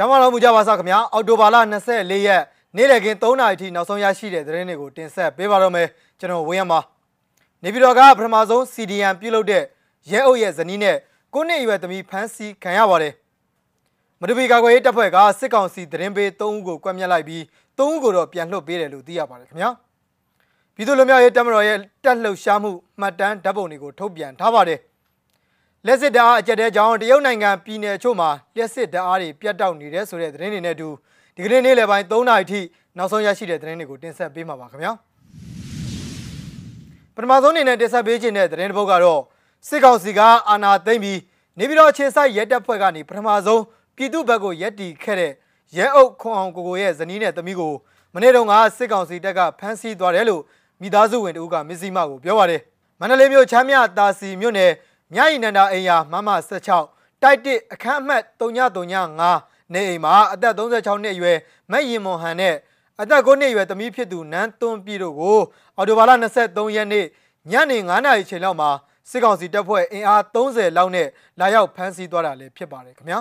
ကျမ်းမာတော်မူကြပါစားခင်ဗျာအော်တိုဘာလ24ရက်နေ့လည်ခင်း3နာရီထိနောက်ဆုံးရရှိတဲ့သတင်းတွေကိုတင်ဆက်ပေးပါတော့မယ်ကျွန်တော်ဝင်းရမှာနေပြည်တော်ကပထမဆုံး CDN ပြုလုပ်တဲ့ရဲအုပ်ရဲ့ဇနီးနဲ့ကိုနှစ်ရွယ်သမီးဖမ်းဆီးခံရပါတယ်မတူပီကာကွယ်ရေးတပ်ဖွဲ့ကစစ်ကောင်စီသတင်းပေး3ဦးကိုကွပ်မျက်လိုက်ပြီး3ဦးကိုတော့ပြန်လွှတ်ပေးတယ်လို့သိရပါတယ်ခင်ဗျာပြည်သူ့လူမျိုးရေးတပ်မတော်ရဲ့တပ်လှုပ်ရှားမှုမှတ်တမ်းဓာတ်ပုံတွေကိုထုတ်ပြန်ထားပါတယ် လက်စစ်ဓာတ်အားအကျက်တဲ့ကြောင့်တရုတ်နိုင်ငံပြည်နယ်အချို့မှာလက်စစ်ဓာတ်အားတွေပြတ်တောက်နေတယ်ဆိုတဲ့သတင်းတွေနဲ့အတူဒီကနေ့နေ့လယ်ပိုင်း3နာရီထိနောက်ဆုံးရရှိတဲ့သတင်းတွေကိုတင်ဆက်ပေးမှာပါခင်ဗျာပထမဆုံးအနေနဲ့တင်ဆက်ပေးခြင်းတဲ့သတင်းတစ်ပုဒ်ကတော့စစ်ကောင်စီကအာဏာသိမ်းပြီးနေပြည်တော်အခြေစိုက်ရဲတပ်ဖွဲ့ကနေပထမဆုံးပြည်သူ့ဘက်ကိုရက်တီခဲ့တဲ့ရဲအုပ်ခွန်အောင်ကိုကိုရဲ့ဇနီးနဲ့သမီးကိုမနေ့တုန်းကစစ်ကောင်စီတပ်ကဖမ်းဆီးသွားတယ်လို့မိသားစုဝင်တို့ကမစ္စည်းမကိုပြောပါတယ်မန္တလေးမြို့ချမ်းမြတာစီမြို့နယ် မြရီနန္ဒာအိမ်ယာမမ16တိုက်တစ်အခန်းအမှတ်3935နေအိမ်မှာအသက်36နှစ်အရွယ်မက်ရင်မွန်ဟန်နဲ့အသက်9နှစ်အရွယ်သမီးဖြစ်သူနန်းသွန်းပြည်တို့ကိုအော်တိုဘာလ23ရက်နေ့ညနေ9နာရီချိန်လောက်မှာစစ်ကောင်စီတပ်ဖွဲ့အင်အား30လောက်နဲ့လာရောက်ဖမ်းဆီးသွားတာလည်းဖြစ်ပါတယ်ခင်ဗျာ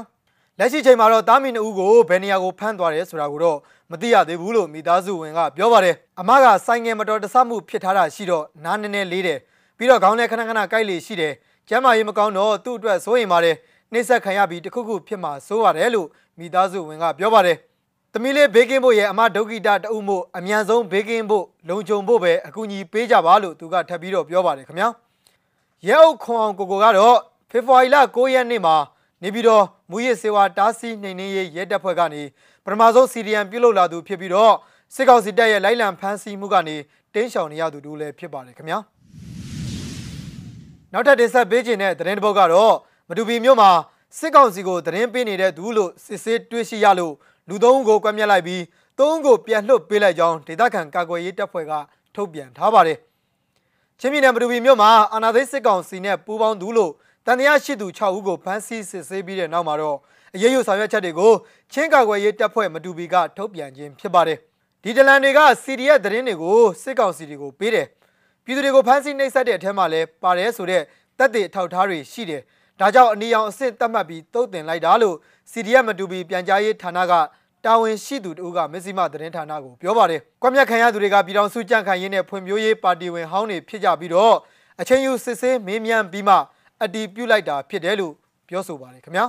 လက်ရှိချိန်မှာတော့တားမီနှစ်ဦးကိုဘယ်နေရာကိုဖမ်းသွားတယ်ဆိုတာကိုတော့မသိရသေးဘူးလို့မိသားစုဝင်ကပြောပါတယ်အမကဆိုင်ငယ်မတော်တဆမှုဖြစ်ထားတာရှိတော့နားနည်းနည်းလေးတယ်ပြီးတော့ခေါင်းနဲ့ခဏခဏကိုက်လေရှိတယ် ကျမ်းမာရေးမကောင်းတော့သူ့အတွက်စိုးရင်ပါတယ်နှိမ့်ဆက်ခံရပြီးတခုခုဖြစ်မှာစိုးရတယ်လို့မိသားစုဝင်ကပြောပါတယ်သမီးလေးဘေးကင်းဖို့ရဲ့အမဒုက္ခိတတအုပ်မို့အမြန်ဆုံးဘေးကင်းဖို့လုံခြုံဖို့ပဲအကူအညီပေးကြပါလို့သူကထပ်ပြီးတော့ပြောပါတယ်ခင်ဗျာရဲအုပ်ခွန်အောင်ကိုကိုကတော့ဖေဖော်ဝါရီလ9ရက်နေ့မှာနေပြီးတော့မူရစ်စေဝါတားဆီးနှိမ်နင်းရေးရဲတပ်ဖွဲ့ကနေပထမဆုံးစီရီယံပြုတ်လောက်လာသူဖြစ်ပြီးတော့စစ်ကောင်စီတပ်ရဲ့လိုက်လံဖမ်းဆီးမှုကနေတင်းရှောင်နေရသူတို့လည်းဖြစ်ပါတယ်ခင်ဗျာ နောက်ထပ်တင်ဆက်ပေးခြင်းတဲ့သတင်းတစ်ပုဒ်ကတော့မတူပီမြို့မှာစစ်ကောင်စီကိုသတင်းပေးနေတဲ့သူလို့စစ်ဆေးတွေ့ရှိရလို့လူသုံးဦးကိုကွပ်မျက်လိုက်ပြီးသုံးဦးကိုပြန်လွှတ်ပေးလိုက်ကြောင်းဒေသခံကာကွယ်ရေးတပ်ဖွဲ့ကထုတ်ပြန်ထားပါတယ်ချင်းပြည်နယ်မတူပီမြို့မှာအာဏာသိမ်းစစ်ကောင်စီနဲ့ပူးပေါင်းသူလို့တန်တရားရှိသူ6ဦးကိုဖမ်းဆီးစစ်ဆေးပြီးတဲ့နောက်မှာတော့အရေးယူဆောင်ရွက်ချက်တွေကိုချင်းကာကွယ်ရေးတပ်ဖွဲ့မတူပီကထုတ်ပြန်ခြင်းဖြစ်ပါတယ်ဒီတလန်တွေက CDF သတင်းတွေကိုစစ်ကောင်စီတွေကိုပေးတယ် ပြည်သူတွေကိုဖမ်းဆီးနှိပ်စက်တဲ့အထက်မှာလည်းပါတယ်ဆိုတဲ့တပ်တွေထောက်ထားတွေရှိတယ်ဒါကြောင့်အနီရောင်အဆင့်သတ်မှတ်ပြီးတုတ်တင်လိုက်တာလို့ CDF မတူပီပြန်ကြားရေးဌာနကတာဝန်ရှိသူတို့ကမစ္စည်းမသတင်းဌာနကိုပြောပါတယ်။ကွက်မြက်ခံရသူတွေကပြည်တော်စုကြန့်ခိုင်ရေးနဲ့ဖွံ့ဖြိုးရေးပါတီဝင်ဟောင်းတွေဖြစ်ကြပြီးတော့အချင်းယူစစ်ဆေးမေးမြန်းပြီးမှအတီးပြုတ်လိုက်တာဖြစ်တယ်လို့ပြောဆိုပါတယ်ခင်ဗျာ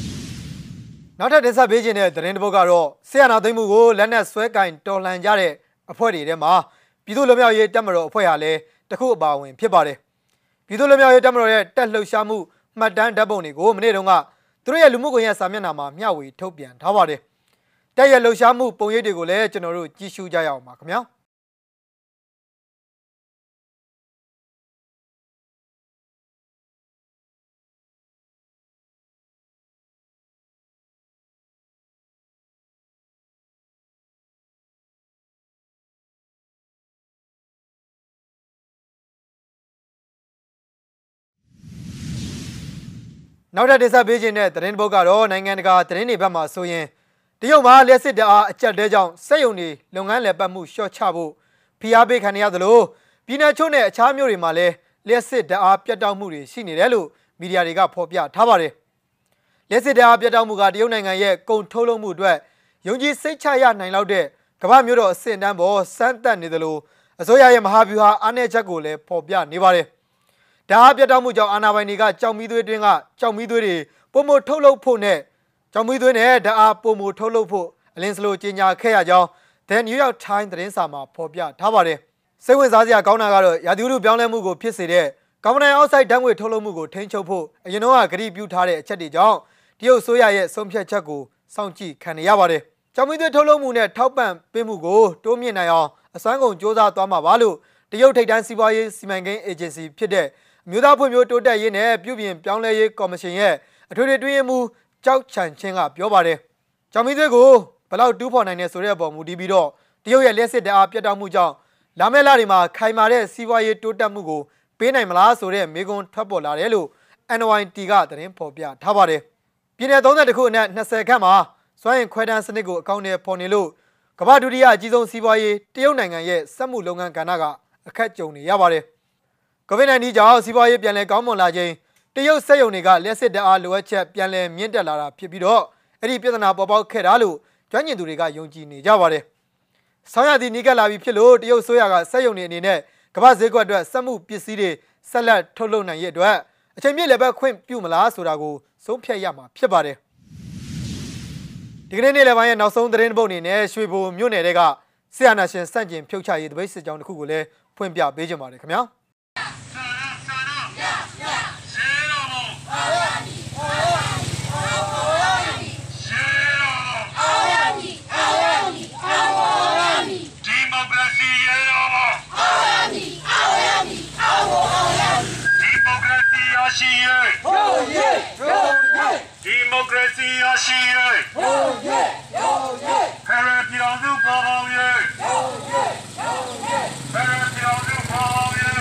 ။နောက်ထပ်တင်ဆက်ပေးခြင်းတဲ့သတင်းတစ်ပုဒ်ကတော့ဆီယနာသိမ်းမှုကိုလက်နက်ဆွဲကင်တော်လှန်ကြတဲ့အဖွဲ့တွေထဲမှာ ပြည်သူ့လူမျိုးရေးတပ်မတော်အဖွဲ့ဟာလည်းတခုအပါအဝင်ဖြစ်ပါတယ်။ပြည်သူ့လူမျိုးရေးတပ်မတော်ရဲ့တက်လှုပ်ရှားမှုမှတ်တမ်းဓာတ်ပုံတွေကိုမနေ့တုန်းကသူတို့ရဲ့လူမှုကွန်ရက်စာမျက်နှာမှာမျှဝေထုတ်ပြန်ထားပါတယ်။တက်ရဲ့လှုပ်ရှားမှုပုံရိပ်တွေကိုလည်းကျွန်တော်တို့ကြည့်ရှုကြရအောင်ပါခင်ဗျာ။ နောက်ထပ်တင်ဆက်ပေးခြင်းတဲ့သတင်းပုတ်ကတော့နိုင်ငံတကာသတင်းတွေဘက်မှာဆိုရင်တရုတ်မှာလက်စစ်တအားအကြက်တဲကြောင့်စက်ယုံတွေလုပ်ငန်းလည်ပတ်မှုလျှော့ချဖို့ဖိအားပေးခံရသလိုပြည်내ချို့နဲ့အခြားမြို့တွေမှာလည်းလက်စစ်တအားပြတ်တောက်မှုတွေရှိနေတယ်လို့မီဒီယာတွေကဖော်ပြထားပါတယ်လက်စစ်တအားပြတ်တောက်မှုကတရုတ်နိုင်ငံရဲ့ကုန်ထုတ်လုပ်မှုအတွက်ယုံကြည်စိတ်ချရနိုင်လောက်တဲ့ကမ္ဘာမျိုးတော်အဆင့်တန်းပေါ်စမ်းသပ်နေသလိုအစိုးရရဲ့မဟာဗျူဟာအားနည်းချက်ကိုလည်းဖော်ပြနေပါတယ် ဓာတ်ပြတ်တောက်မှုကြောင့်အာဏာပိုင်တွေကကြောက်မီးသွေးတွင်းကကြောက်မီးသွေးတွေပုံမထုတ်လုပ်ဖို့နဲ့ကြောက်မီးသွေးနဲ့ဓာတ်အားပုံမထုတ်လုပ်ဖို့အလင်းစလိုကြေညာခဲ့ရကြောင်း The New York Times သတင်းစာမှာဖော်ပြထားပါတယ်။စိတ်ဝင်စားစရာကောင်းတာကတော့ရာသီဥတုပြောင်းလဲမှုကိုဖြစ်စေတဲ့ကာဗွန်ဒိုင်အောက်ဆိုက်ဓာတ်ငွေထုတ်လုပ်မှုကိုထိန်းချုပ်ဖို့အရင်တော့ကဂရုပြုထားတဲ့အချက်တွေကြောင့်တရုတ်ဆိုရရဲ့ဆုံးဖြတ်ချက်ကိုစောင့်ကြည့်ခံရပါတယ်။ကြောင်မီသွေးထုတ်လုပ်မှုနဲ့ထောက်ပံ့ပေးမှုကိုတိုးမြင့်နိုင်အောင်အစွမ်းကုန်စ조사သွားမှာပါလို့တရုတ်ထိပ်တန်းစီးပွားရေးစီမံကိန်းအေဂျင်စီဖြစ်တဲ့ မြို့သားဖွံ့ဖြိုးတိုးတက်ရေးနဲ့ပြုပြင်ပြောင်းလဲရေးကော်မရှင်ရဲ့အထွေထွေတွင်းရေးမှူးကြောက်ချန်ချင်းကပြောပါတယ်။ကြောင်မီသွေးကိုဘလောက်တူးဖော်နိုင်နေဆိုတဲ့အပေါ်မူတည်ပြီးတော့တရုတ်ရဲ့လက်စစ်တအားပြတ်တောက်မှုကြောင့်လာမယ့်လတွေမှာခိုင်မာတဲ့စီးပွားရေးတိုးတက်မှုကိုပေးနိုင်မလားဆိုတဲ့မေးခွန်းထွက်ပေါ်လာတယ်လို့ NYT ကသတင်းဖော်ပြထားပါတယ်။ပြည်내32ခုအနက်20ခန့်မှာစွမ်းအင်ခွဲတန်းစနစ်ကိုအကောင့်နဲ့ပေါ်နေလို့ကမ္ဘာဒုတိယအကြီးဆုံးစီးပွားရေးတရုတ်နိုင်ငံရဲ့စက်မှုလုပ်ငန်းကဏ္ဍကအခက်ကြုံနေရပါတယ်။ COVID-19 ကြောင့်စီးပွားရေးပြန်လည်ကောင်းမွန်လာခြင်းတရုတ်စက်ရုံတွေကလက်စစ်တအားလိုအပ်ချက်ပြန်လည်မြင့်တက်လာတာဖြစ်ပြီးတော့အဲ့ဒီပြဿနာပေါ်ပေါက်ခဲ့တာလို့ကျွမ်းကျင်သူတွေကယုံကြည်နေကြပါတယ်။ဆောင်းရသည်နီးကပ်လာပြီဖြစ်လို့တရုတ်ဆိုရကစက်ယုံနေအနေနဲ့ကမ္ဘာဈေးကွက်အတွက်စက်မှုပစ္စည်းတွေဆက်လက်ထုတ်လုပ်နိုင်ရတဲ့အတွက်အချိန်ပြည့်လည်းပဲခွင့်ပြုမလားဆိုတာကိုဆုံးဖြတ်ရမှာဖြစ်ပါတယ်။ဒီကနေ့နေ့လယ်ပိုင်းရဲ့နောက်ဆုံးသတင်းပုတ်အနေနဲ့ရွှေဘိုမြို့နယ်တဲကဆီယနာရှင်စန့်ကျင်ဖြုတ်ချရေးတပိတ်စစ်ကြောင်းတစ်ခုကိုလည်းဖွင့်ပြပေးကြပါမယ်ခင်ဗျာ။ မိုကရေစီရေတော်ဘောအောင်ရမည်အောင်ရမည်အောင်အောင်ရမည်ဒီမိုကရေစီရရှိရေဟုတ်ရေဟုတ်ရေဒီမိုကရေစီရရှိရေဟုတ်ရေဟုတ်ရေဖရပြည်တော်စုပေါ်ပေါင်းရေဟုတ်ရေဟုတ်ရေဖရပြည်တော်စုပေါ်ပေါင်းရေ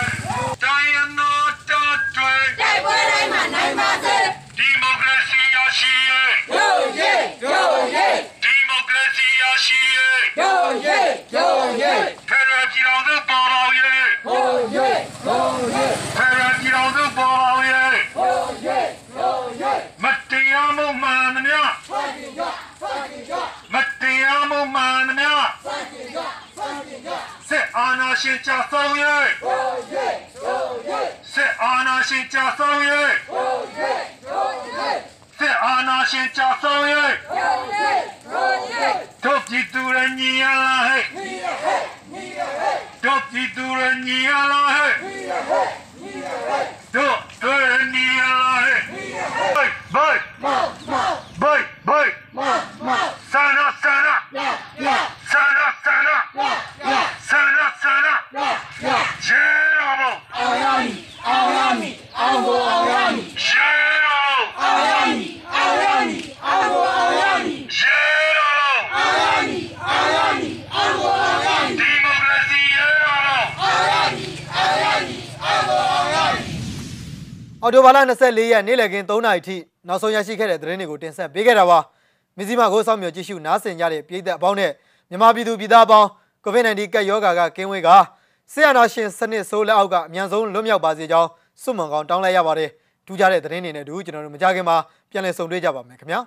တိုင်းရနောတော်တွေ တိုက်ပွဲတိုင်းမှာနိုင်ပါစေ ဒီမိုကရေစီရရှိရေ ရိုးရဲရိုးရဲ ဒီမိုကရေစီရရှိရေ ရိုးရဲရိုးရဲ ဖရပြည်တော်စုပေါ်ပေါင်းရေ ရိုးရဲရိုးရဲ ဖရပြည်တော်စုပေါ်ပေါင်းရေ ရိုးရဲရိုးရဲ မတရားမှုမှန်သမျှ ဖတ်ကြရဖတ်ကြရ မတရားမှုမှန်သမျှ ဖတ်ကြရဖတ်ကြရ စစ် အာဏာရှင်ကြဆုံးရေးရိုးရဲရိုးရဲစစ်အာဏာရှင်ကြဆုံးရေးရိုးရဲရိုးရဲစစ်အာဏာရှင်ကြဆုံးရေးရိုးရဲရိုးရဲတို့ပြည်သူတွေညီရလားဟဲ့မိရဟဲ့မိရဟဲ့ တို့ပြည်သူတွေညီရလားဟဲ့ မိရဟဲ့မိရဟဲ့ တို့တွေညီရလားဟဲ့ မိရဟဲ့ ဘိုက်ဘိုက် မောက်မောက် ဘိုက်ဘိုက် မောက်မောက် ဆန္ဒဆန္ဒ ရရ ဆန္ဒဆန္ဒ ရရ ဆန္ဒဆန္ဒ ရရ ရေတော်ဘုံ အောင်ရမည်အောင်ရမည်အောင်ကိုအောင်ရမည် ရေတော်ဘုံ အောင်ရမည်အောင်ရမည်အောင်ကိုအောင်ရမည် ရေတော်ဘုံ အောင်ရမည်အောင်ရမည်အောင်ကိုအောင်ရမည် ဒီမိုကရေစီရေတော်ဘုံ အောင်ရမည်အောင်ရမည်အောင်ကိုအောင်ရမည် အော်တိုဘာလ24ရက်နေ့လည်ခင်း3နာရီထိနောက်ဆုံးရရှိခဲ့တဲ့သတင်းတွေကိုတင်ဆက်ပေးခဲ့တာပါမဇီမာကိုစောင့်မျှော်ကြည့်ရှုနားဆင်ကြတဲ့ပြည်သက်အပေါင်းနဲ့မြန်မာပြည်သူပြည်သားအပေါင်း COVID-19 ကပ်ရောဂါကကင်းဝေးကဆီယနာရှင်စနစ်ဆိုးလက်အောက်ကအမြန်ဆုံးလွတ်မြောက်ပါစေကြောင်းစွတ်မွန်ကောင်းတောင်းလိုက်ရပါတယ်ထူးခြားတဲ့သတင်းတွေနဲ့အတူကျွန်တော်တို့မကြခင်မှာပြန်လည်ဆုံတွေ့ကြပါမယ်ခင်ဗျာ